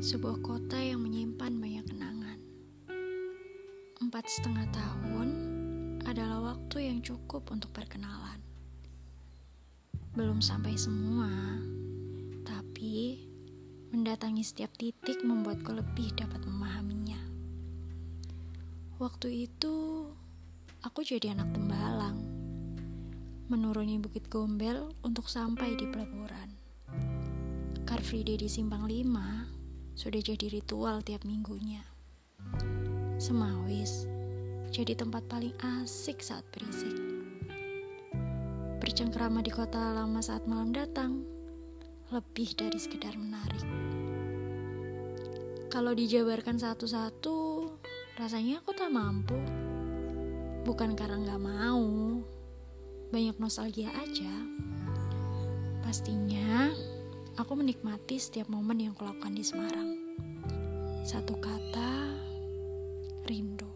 Sebuah kota yang menyimpan banyak kenangan. Empat setengah tahun adalah waktu yang cukup untuk perkenalan. Belum sampai semua, tapi mendatangi setiap titik membuatku lebih dapat memahaminya. Waktu itu, aku jadi anak tembalang, menuruni Bukit Gombel untuk sampai di pelaburan. Car Free Day di Simpang 5 sudah jadi ritual tiap minggunya. Semawis jadi tempat paling asik saat berisik. Bercengkrama di kota lama saat malam datang lebih dari sekedar menarik. Kalau dijabarkan satu-satu, rasanya aku tak mampu. Bukan karena nggak mau, banyak nostalgia aja. Pastinya Aku menikmati setiap momen yang kulakukan di Semarang. Satu kata, rindu.